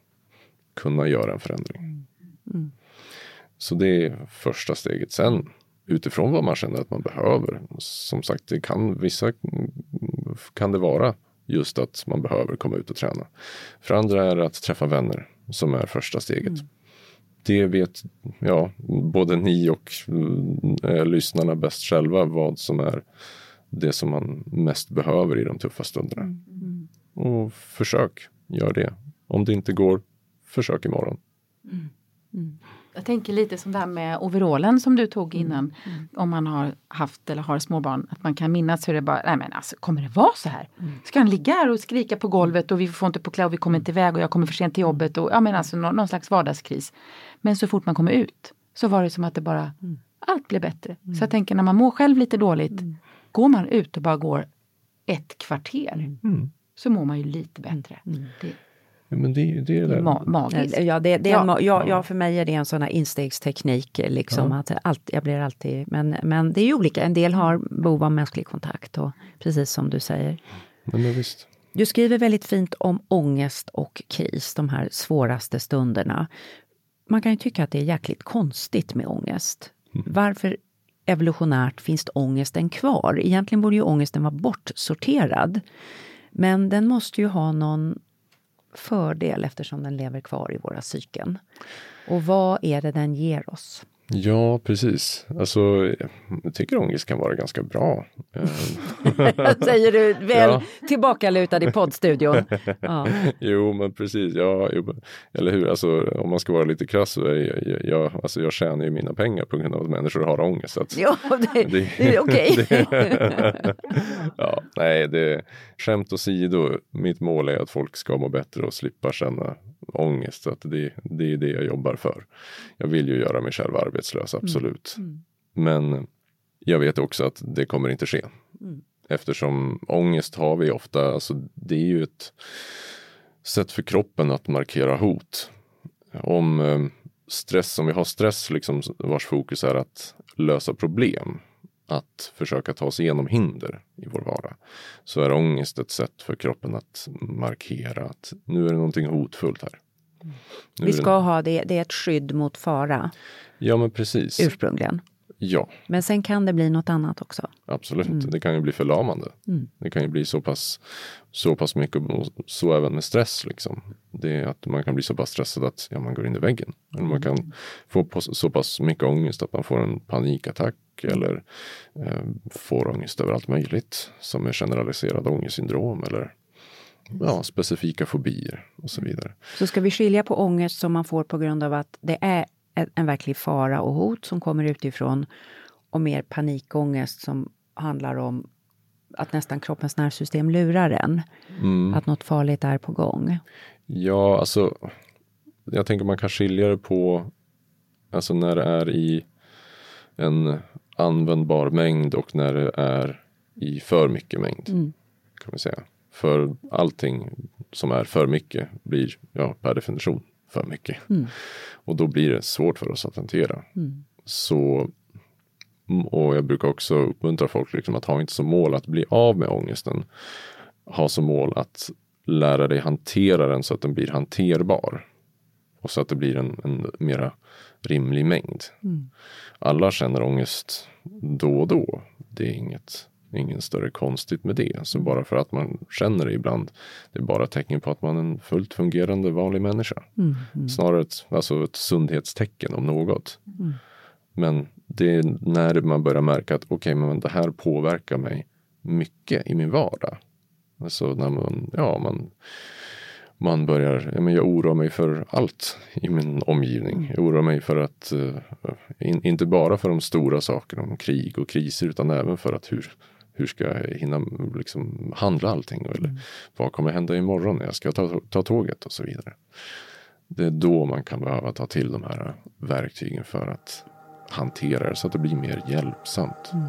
kunna göra en förändring. Mm. Så det är första steget. Sen utifrån vad man känner att man behöver. Som sagt, det kan, vissa kan det vara just att man behöver komma ut och träna. För andra är det att träffa vänner som är första steget. Mm. Det vet ja, både ni och äh, lyssnarna bäst själva vad som är det som man mest behöver i de tuffa stunderna. Mm. Och försök, gör det. Om det inte går, försök imorgon. Mm. mm. Jag tänker lite som det här med overallen som du tog mm. innan. Mm. Om man har haft eller har småbarn. Att man kan minnas hur det bara, nej men alltså kommer det vara så här? Mm. Ska han ligga här och skrika på golvet och vi får inte på kläder och vi kommer inte iväg och jag kommer för sent till jobbet. Och, ja men alltså någon, någon slags vardagskris. Men så fort man kommer ut så var det som att det bara, mm. allt blev bättre. Mm. Så jag tänker när man mår själv lite dåligt. Mm. Går man ut och bara går ett kvarter. Så mår man ju lite bättre. Det, Ja, men det, det är det. Ma magiskt. Ja, det, det ja. ja, ja, för mig är det en sån här instegsteknik. Liksom, ja. att allt, jag blir alltid, men, men det är ju olika. En del har behov av mänsklig kontakt, och, precis som du säger. Men, men visst. Du skriver väldigt fint om ångest och kris, de här svåraste stunderna. Man kan ju tycka att det är jäkligt konstigt med ångest. Mm. Varför evolutionärt finns ångesten kvar? Egentligen borde ju ångesten vara bortsorterad. Men den måste ju ha någon fördel eftersom den lever kvar i våra psyken. Och vad är det den ger oss? Ja, precis. Alltså, jag tycker ångest kan vara ganska bra. [laughs] Säger du väl ja. tillbakalutad i poddstudion. [laughs] Ja. jo, men precis. Ja, eller hur? Alltså, om man ska vara lite krass så är jag, jag, alltså, jag tjänar ju mina pengar på grund av att människor har ångest. Att, ja, [laughs] det, det, det är okej. ja, nej, det, skämt åsido, mitt mål är att folk ska må bättre och slippa känna ångest. Att det, det är det jag jobbar för. Jag vill ju göra mig själv arbetslös, mm. absolut. Mm. Men jag vet också att det kommer inte ske. Mm. Eftersom ångest har vi ofta, alltså det är ju ett sätt för kroppen att markera hot. Om eh, stress, om vi har stress liksom vars fokus är att lösa problem, att försöka ta sig igenom hinder i vår vardag, så är ångest ett sätt för kroppen att markera att nu är det någonting hotfullt här. Nu vi ska ha det, det är ett skydd mot fara. Ja men precis. Ursprungligen. Ja. Men sen kan det bli något annat också. Absolut, mm. det kan ju bli förlamande. Mm. Det kan ju bli så pass, så pass mycket, så även med stress. Liksom. Det är att man kan bli så pass stressad att ja, man går in i väggen. Eller man kan få så pass mycket ångest att man får en panikattack eller eh, får ångest över allt möjligt som är generaliserad ångestsyndrom eller ja, specifika fobier och så vidare. Så ska vi skilja på ångest som man får på grund av att det är en verklig fara och hot som kommer utifrån och mer panikångest som handlar om att nästan kroppens nervsystem lurar en. Mm. Att något farligt är på gång. Ja, alltså jag tänker man kan skilja det på alltså när det är i en användbar mängd och när det är i för mycket mängd. Mm. kan vi säga. För allting som är för mycket blir ja, per definition för mycket. Mm. Och då blir det svårt för oss att hantera. Mm. Så och jag brukar också uppmuntra folk liksom att ha inte som mål att bli av med ångesten. Ha som mål att lära dig hantera den så att den blir hanterbar. Och så att det blir en, en mera rimlig mängd. Mm. Alla känner ångest då och då. Det är inget ingen större konstigt med det. Så bara för att man känner det ibland, det är bara tecken på att man är en fullt fungerande vanlig människa. Mm, mm. Snarare ett, alltså ett sundhetstecken om något. Mm. Men det är när man börjar märka att okej, okay, men det här påverkar mig mycket i min vardag. Alltså när man, ja, man man börjar, ja, men jag oroar mig för allt i min omgivning. Jag oroar mig för att, uh, in, inte bara för de stora sakerna om krig och kriser utan även för att hur, hur ska jag hinna liksom, handla allting? Eller mm. vad kommer hända imorgon när jag ska ta, ta tåget och så vidare. Det är då man kan behöva ta till de här verktygen för att hantera det så att det blir mer hjälpsamt. Mm.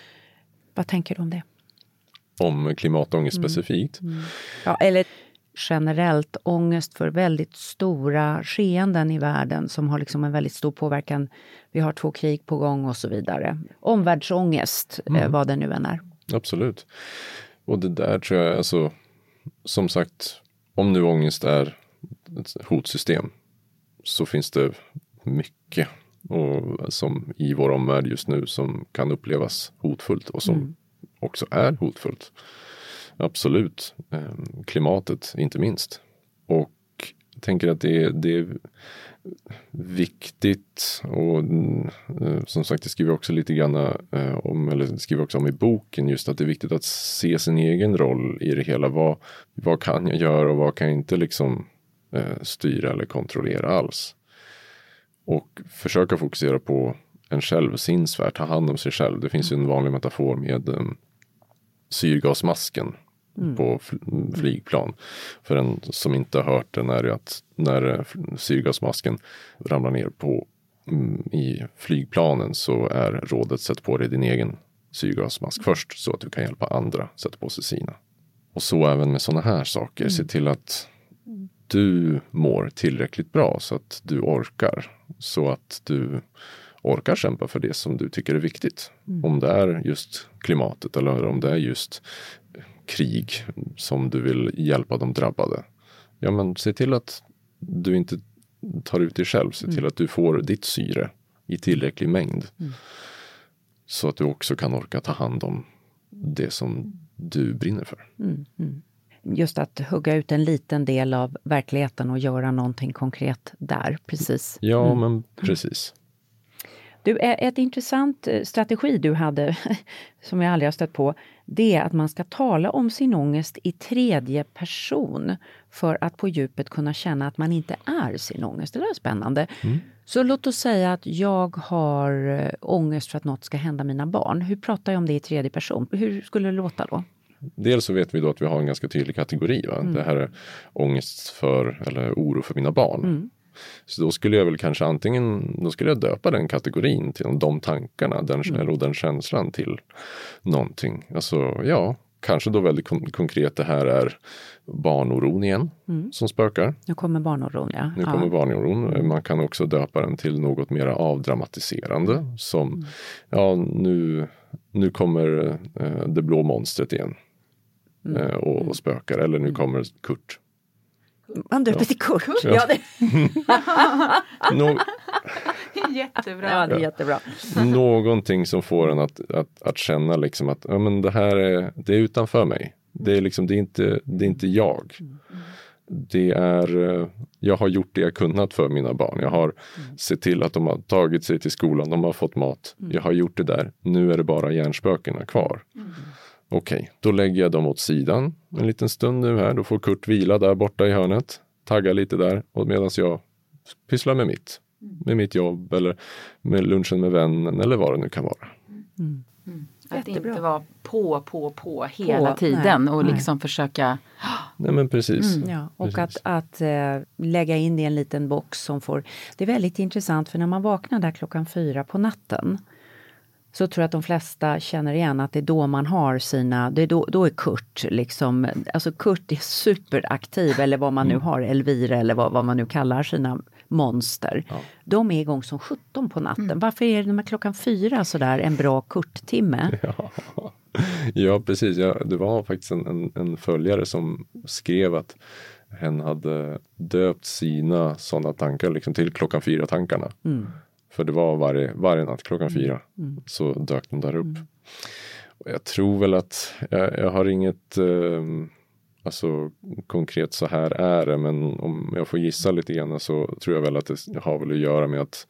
Vad tänker du om det? Om klimatångest mm. specifikt? Mm. Ja, eller generellt ångest för väldigt stora skeenden i världen som har liksom en väldigt stor påverkan. Vi har två krig på gång och så vidare. Omvärldsångest, eh, mm. vad det nu än är. Absolut. Och det där tror jag, alltså, som sagt, om nu ångest är ett hotsystem så finns det mycket och som i vår omvärld just nu som kan upplevas hotfullt och som mm. också är hotfullt. Absolut. Ehm, klimatet inte minst. Och jag tänker att det är, det är viktigt och eh, som sagt det skriver jag också lite grann eh, om, eller skriver också om i boken just att det är viktigt att se sin egen roll i det hela. Vad, vad kan jag göra och vad kan jag inte liksom eh, styra eller kontrollera alls? Och försöka fokusera på en själv, sin sfär, ta hand om sig själv. Det finns ju en vanlig metafor med um, syrgasmasken mm. på flygplan. För en som inte har hört den är det att när eh, syrgasmasken ramlar ner på um, i flygplanen så är rådet sätt på dig din egen syrgasmask först så att du kan hjälpa andra sätta på sig sina. Och så även med sådana här saker. Mm. Se till att du mår tillräckligt bra så att du orkar. Så att du orkar kämpa för det som du tycker är viktigt. Mm. Om det är just klimatet eller om det är just krig som du vill hjälpa de drabbade. Ja men se till att du inte tar ut dig själv. Se till mm. att du får ditt syre i tillräcklig mängd. Mm. Så att du också kan orka ta hand om det som du brinner för. Mm. mm just att hugga ut en liten del av verkligheten och göra någonting konkret där. Precis. Ja, mm. men precis. Du, ett intressant eh, strategi du hade, [laughs] som jag aldrig har stött på, det är att man ska tala om sin ångest i tredje person för att på djupet kunna känna att man inte är sin ångest. Det där är spännande. Mm. Så låt oss säga att jag har eh, ångest för att något ska hända mina barn. Hur pratar jag om det i tredje person? Hur skulle det låta då? Dels så vet vi då att vi har en ganska tydlig kategori. Va? Mm. Det här är ångest för eller oro för mina barn. Mm. Så då skulle jag väl kanske antingen, då skulle jag döpa den kategorin till de tankarna den, mm. eller den känslan till någonting. Alltså ja, kanske då väldigt kon konkret det här är barnoron igen mm. som spökar. Nu kommer barnoron ja. Nu kommer barnoron. Man kan också döpa den till något mer avdramatiserande som mm. ja nu, nu kommer eh, det blå monstret igen mm. Eh, och, och, spökar. Eller nu mm. kommer Kurt. Han döper till Kurt? Ja. ja det... [laughs] no... jättebra. Ja, det är jättebra. Någonting som får en att, att, att känna liksom att ja, men det här är, det är utanför mig. Det är, liksom, det är, inte, det är inte jag. Det är, eh, jag har gjort det jag kunnat för mina barn. Jag har sett till att de har tagit sig till skolan, de har fått mat. Jag har gjort det där. Nu är det bara hjärnspökena kvar. Okej, okay, då lägger jag dem åt sidan en liten stund nu här. Då får Kurt vila där borta i hörnet. Tagga lite där och medan jag pysslar med mitt. Med mitt jobb eller med lunchen med vännen eller vad det nu kan vara. Mm. Mm. Att inte vara på, på, på hela på, tiden nej, och liksom nej. försöka Nej men precis. Mm, ja. Och precis. att, att äh, lägga in det i en liten box som får... Det är väldigt intressant för när man vaknar där klockan fyra på natten så tror jag att de flesta känner igen att det är då man har sina, det är då, då är Kurt liksom, alltså Kurt är superaktiv eller vad man nu mm. har, Elvira eller vad, vad man nu kallar sina monster. Ja. De är igång som 17 på natten. Mm. Varför är det med klockan fyra sådär en bra Kurt-timme? [laughs] Ja. ja precis, ja, det var faktiskt en, en, en följare som skrev att hen hade döpt sina sådana tankar liksom till klockan fyra tankarna. Mm. För det var varje, varje natt klockan mm. fyra mm. så dök de där upp. Mm. Och jag tror väl att jag, jag har inget eh, alltså konkret så här är det men om jag får gissa lite grann så tror jag väl att det har väl att göra med att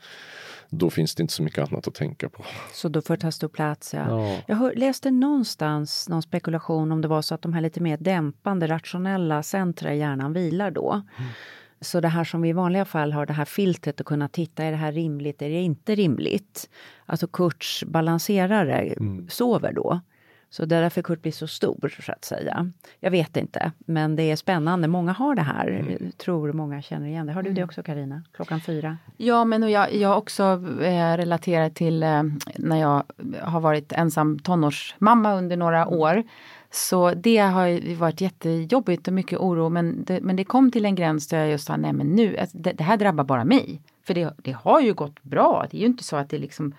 då finns det inte så mycket annat att tänka på. Så då får det ta stor plats, ja. ja. Jag hör, läste någonstans någon spekulation om det var så att de här lite mer dämpande, rationella centra i hjärnan vilar då. Mm. Så det här som vi i vanliga fall har, det här filtret att kunna titta, är det här rimligt, är det inte rimligt? Alltså Kurts balanserare mm. sover då. Så det är därför Kurt blir så stor, så att säga. Jag vet inte, men det är spännande. Många har det här, mm. tror många känner igen det. Har du det mm. också Karina? Klockan fyra? Ja, men och jag, jag också eh, relaterar till eh, när jag har varit ensam tonårsmamma under några år. Så det har varit jättejobbigt och mycket oro men det, men det kom till en gräns där jag just sa nej men nu, alltså, det, det, här drabbar bara mig. För det, det har ju gått bra, det är ju inte så att det liksom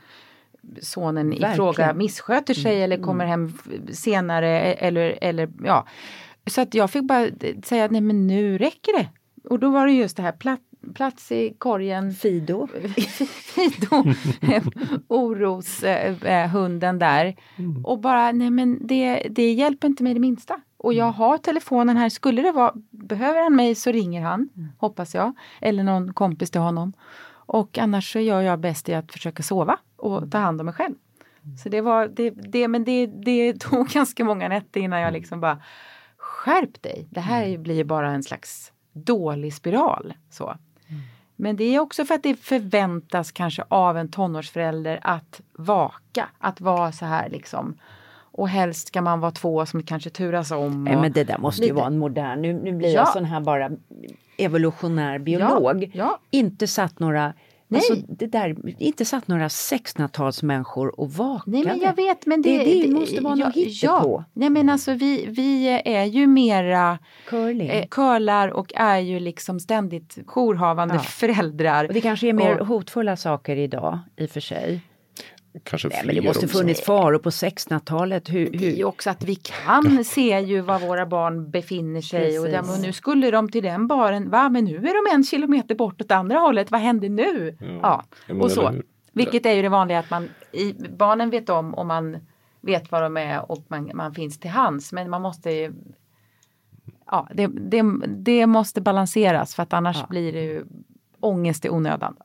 sonen Verkligen. i fråga missköter sig mm. eller kommer hem senare eller, eller ja. Så att jag fick bara säga nej men nu räcker det. Och då var det just det här platt, plats i korgen. Fido. [laughs] Fido, [laughs] oroshunden där. Mm. Och bara, nej men det, det hjälper inte mig det minsta. Och jag mm. har telefonen här, skulle det vara, behöver han mig så ringer han, mm. hoppas jag. Eller någon kompis till honom. Och annars så gör jag bäst i att försöka sova och ta hand om mig själv. Mm. Så det var, det, det, men det, det [laughs] tog ganska många nätter innan jag liksom bara skärp dig. Det här blir bara en slags dålig spiral. Så. Men det är också för att det förväntas kanske av en tonårsförälder att vaka, att vara så här liksom. Och helst ska man vara två som kanske turas om. Nej, men det där måste ju vara en modern, nu, nu blir ja. jag sån här bara evolutionär biolog. Ja, ja. Inte satt några Nej. Alltså, det där, inte satt några 1600-talsmänniskor och vakade. Nej men jag vet men det, det, det måste vara något ja, på. Nej men alltså vi, vi är ju mera Curling. Eh, curlar och är ju liksom ständigt jourhavande ja. föräldrar. Och det kanske är mer och, hotfulla saker idag i och för sig. Kanske Nej, men det måste funnits faror på 1600-talet. Hur, hur? Det också att vi kan [laughs] se ju var våra barn befinner sig och, där, och, nu skulle de till den baren, va men nu är de en kilometer bort åt andra hållet, vad händer nu? Ja, ja och så. Vilket är ju det vanliga att man, i, barnen vet om och man vet var de är och man, man finns till hands men man måste ju Ja, det, det, det måste balanseras för att annars ja. blir det ju ångest i onödan.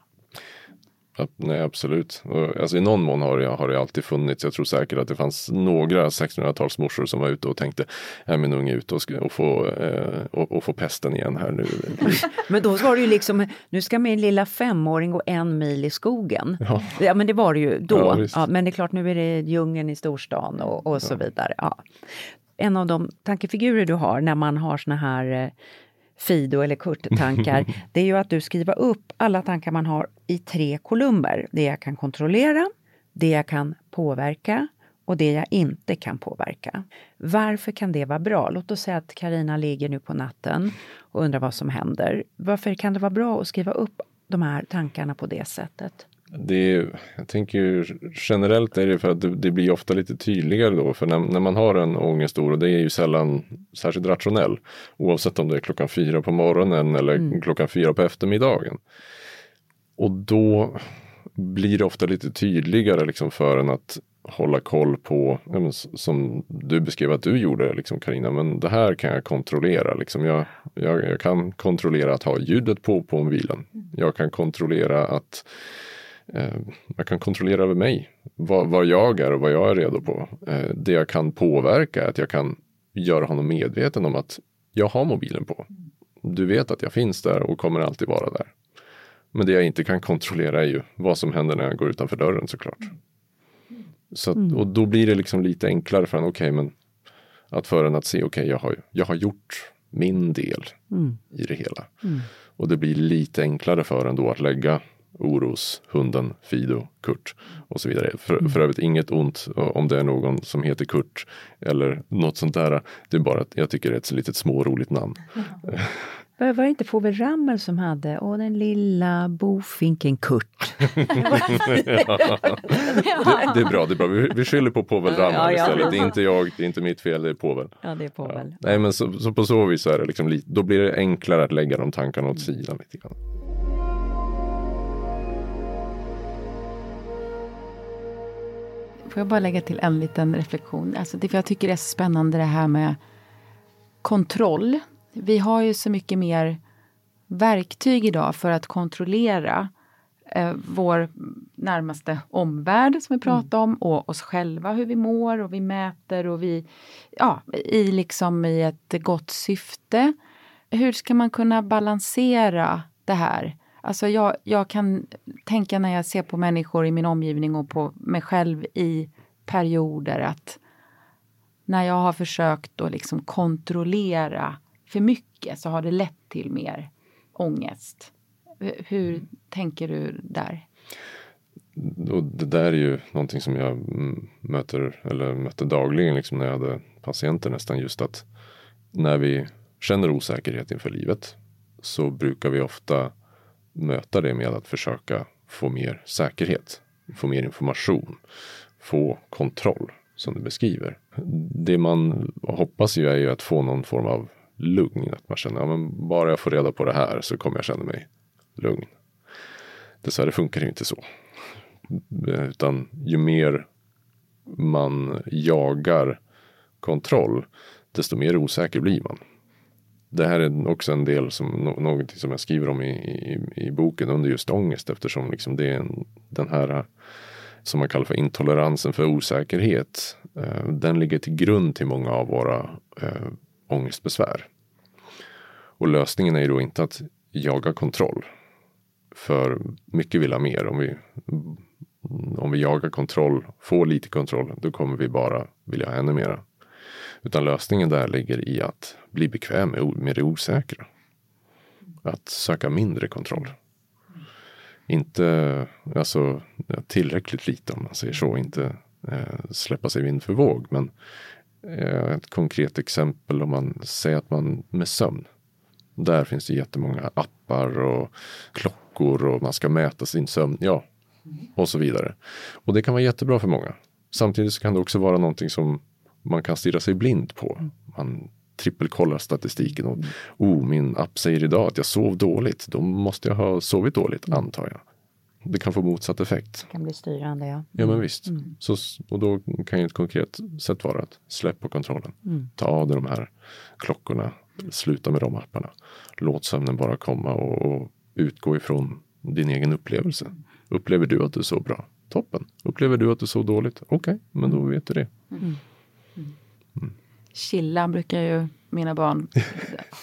Nej, absolut. Alltså, I någon mån har det, har det alltid funnits. Jag tror säkert att det fanns några 1600-talsmorsor som var ute och tänkte, är min unge ute och, och, få, eh, och, och, få pesten igen här nu. [laughs] men då var det ju liksom, nu ska min lilla femåring gå en mil i skogen. Ja, ja men det var det ju då. Ja, ja, men det är klart, nu är det djungeln i storstan och, och så vidare. Ja. En av de tankefigurer du har när man har såna här eh, Fido eller Kurt-tankar, [laughs] det är ju att du skriver upp alla tankar man har i tre kolumner. Det jag kan kontrollera, det jag kan påverka och det jag inte kan påverka. Varför kan det vara bra? Låt oss säga att Karina ligger nu på natten och undrar vad som händer. Varför kan det vara bra att skriva upp de här tankarna på det sättet? Det är, jag tänker generellt är det för att det, det, blir ofta lite tydligare då. För när, när man har en ångestoro, det är ju sällan särskilt rationell. Oavsett om det är klockan fyra på morgonen eller mm. klockan fyra på eftermiddagen. Och då blir det ofta lite tydligare liksom för en att hålla koll på, som du beskrev att du gjorde liksom Karina, men det här kan jag kontrollera. Liksom jag, jag, jag kan kontrollera att ha ljudet på på mobilen. Jag kan kontrollera att eh, jag kan kontrollera över mig. Vad, vad, jag är och vad jag är redo på. Eh, det jag kan påverka är att jag kan göra honom medveten om att jag har mobilen på. Du vet att jag finns där och kommer alltid vara där. Men det jag inte kan kontrollera är ju vad som händer när jag går utanför dörren såklart. Så att, och då blir det liksom lite enklare för en, okej okay, men att för en att se, okej okay, jag, har, jag har gjort min del mm. i det hela. Mm. Och det blir lite enklare för en då att lägga Oros, hunden, Fido, Kurt och så vidare. För, för övrigt inget ont om det är någon som heter Kurt eller något sånt där. Det är bara att jag tycker det är ett litet småroligt namn. Var det inte Povel Ramel som hade Åh den lilla bofinken Kurt? [laughs] ja. det, det, är bra, det är bra. Vi, vi skyller på Povel Ramel ja, ja. istället. Det är inte jag, det är inte mitt fel, det är Povel. Ja, det är Povel. Nej, men så, så, på så vis är det liksom då blir det enklare att lägga de tankarna åt sidan lite grann. Får jag bara lägga till en liten reflektion? Alltså det, för jag tycker det är så spännande det här med kontroll. Vi har ju så mycket mer verktyg idag för att kontrollera eh, vår närmaste omvärld som vi pratar om och oss själva, hur vi mår och vi mäter och vi, ja, i liksom i ett gott syfte. Hur ska man kunna balansera det här? Alltså jag, jag kan tänka när jag ser på människor i min omgivning och på mig själv i perioder att när jag har försökt att liksom kontrollera för mycket så har det lett till mer ångest. Hur tänker du där? Och det där är ju någonting som jag möter eller möter dagligen liksom när jag hade patienter nästan just att när vi känner osäkerhet inför livet så brukar vi ofta möta det med att försöka få mer säkerhet, få mer information, få kontroll som du beskriver. Det man hoppas ju är ju att få någon form av lugn. Att man känner, ja bara jag får reda på det här så kommer jag känna mig lugn. Dessvärre funkar det inte så. Utan ju mer man jagar kontroll, desto mer osäker blir man. Det här är också en del som något som jag skriver om i, i, i boken under just ångest eftersom liksom det är en, den här eh, som man kallar för intoleransen för osäkerhet. Eh, den ligger till grund till många av våra eh, ångestbesvär. Och lösningen är ju då inte att jaga kontroll. För mycket vill ha mer. Om vi, om vi jagar kontroll, får lite kontroll, då kommer vi bara vilja ha ännu mera. Utan lösningen där ligger i att bli bekväm med, det osäkra. Att söka mindre kontroll. Inte alltså, tillräckligt lite om man säger så. Inte eh, släppa sig vind för våg. Men eh, ett konkret exempel om man säger att man med sömn. Där finns det jättemånga appar och klockor och man ska mäta sin sömn. Ja, och så vidare. Och det kan vara jättebra för många. Samtidigt så kan det också vara någonting som man kan stirra sig blind på. Man trippelkollar statistiken och oh, min app säger idag att jag sov dåligt. Då måste jag ha sovit dåligt, antar jag. Det kan få motsatt effekt. Det kan bli styrande, ja. Ja, men visst. Mm. Så, och då kan ju ett konkret sätt vara att släppa på kontrollen. Mm. Ta av dig de här klockorna. Sluta med de apparna. Låt sömnen bara komma och, och utgå ifrån din egen upplevelse. Upplever du att du sov bra? Toppen. Upplever du att du sov dåligt? Okej, okay, men då vet du det. Mm. Mm. Chilla brukar ju mina barn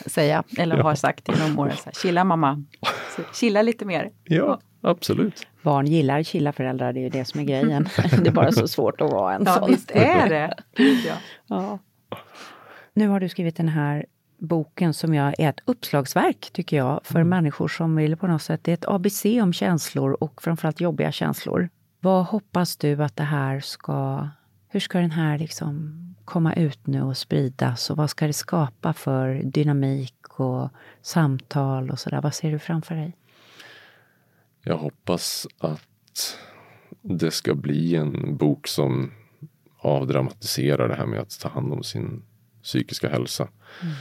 säga, eller [laughs] har sagt genom åren. Chilla mamma, så, chilla lite mer. Ja, absolut. Barn gillar chilla föräldrar, det är ju det som är grejen. [laughs] det är bara så svårt att vara en ja, sån. Visst är det. Ja. ja. Nu har du skrivit den här boken som jag är ett uppslagsverk, tycker jag, för mm. människor som vill på något sätt, det är ett ABC om känslor och framförallt jobbiga känslor. Vad hoppas du att det här ska, hur ska den här liksom komma ut nu och spridas och vad ska det skapa för dynamik och samtal och sådär? Vad ser du framför dig? Jag hoppas att det ska bli en bok som avdramatiserar det här med att ta hand om sin psykiska hälsa mm.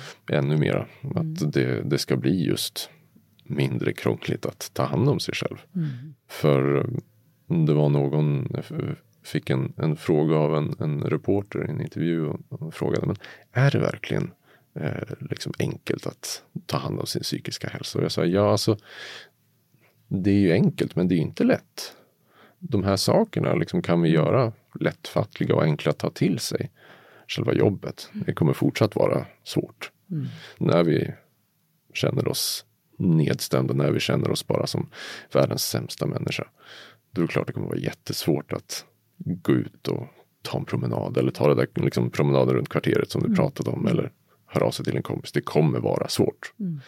ännu mera. Att mm. det, det ska bli just mindre krångligt att ta hand om sig själv. Mm. För det var någon fick en, en fråga av en, en reporter i en intervju och, och frågade men är det verkligen eh, liksom enkelt att ta hand om sin psykiska hälsa? Och jag sa ja, alltså det är ju enkelt men det är inte lätt. de här sakerna liksom kan vi göra lättfattliga och enkla att ta till sig. Själva jobbet, det kommer fortsatt vara svårt. Mm. När vi känner oss nedstämda, när vi känner oss bara som världens sämsta människa. Då är det klart det kommer vara jättesvårt att gå ut och ta en promenad eller ta det där liksom, promenaden runt kvarteret som du mm. pratade om eller höra av sig till en kompis. Det kommer vara svårt. Mm.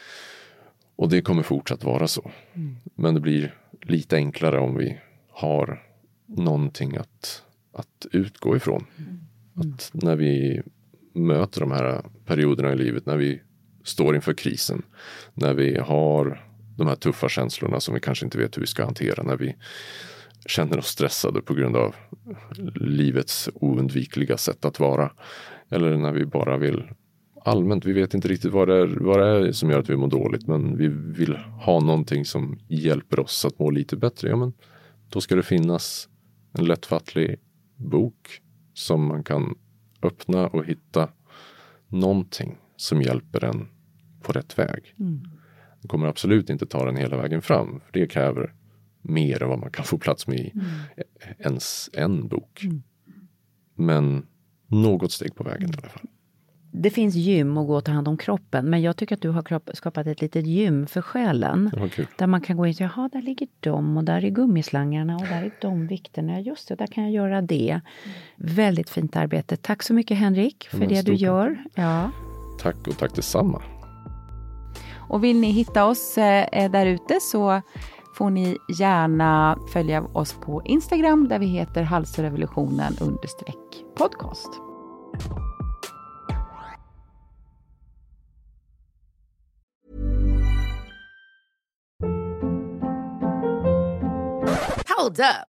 Och det kommer fortsatt vara så. Mm. Men det blir lite enklare om vi har någonting att, att utgå ifrån. Mm. Att när vi möter de här perioderna i livet, när vi står inför krisen, när vi har de här tuffa känslorna som vi kanske inte vet hur vi ska hantera, när vi känner oss stressade på grund av livets oundvikliga sätt att vara. Eller när vi bara vill allmänt, vi vet inte riktigt vad det, är, vad det är som gör att vi mår dåligt men vi vill ha någonting som hjälper oss att må lite bättre. Ja, men då ska det finnas en lättfattlig bok som man kan öppna och hitta någonting som hjälper en på rätt väg. Mm. Den kommer absolut inte ta den hela vägen fram. För Det kräver mer än vad man kan få plats med i mm. ens en bok. Mm. Men något steg på vägen i alla fall. Det finns gym och gå och ta hand om kroppen, men jag tycker att du har skapat ett litet gym för själen. Där man kan gå in och säga, jaha, där ligger de och där är gummislangarna och där är de vikterna. Just det, där kan jag göra det. Mm. Väldigt fint arbete. Tack så mycket Henrik för det du gör. Ja. Tack och tack detsamma. Och vill ni hitta oss eh, där ute så får ni gärna följa oss på Instagram där vi heter halsrevolutionen podcast. Hold up.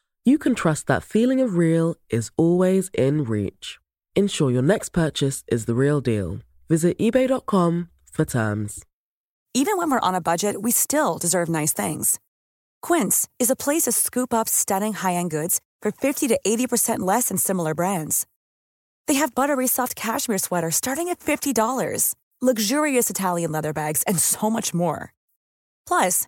you can trust that feeling of real is always in reach. Ensure your next purchase is the real deal. Visit eBay.com for terms. Even when we're on a budget, we still deserve nice things. Quince is a place to scoop up stunning high end goods for 50 to 80% less than similar brands. They have buttery soft cashmere sweaters starting at $50, luxurious Italian leather bags, and so much more. Plus,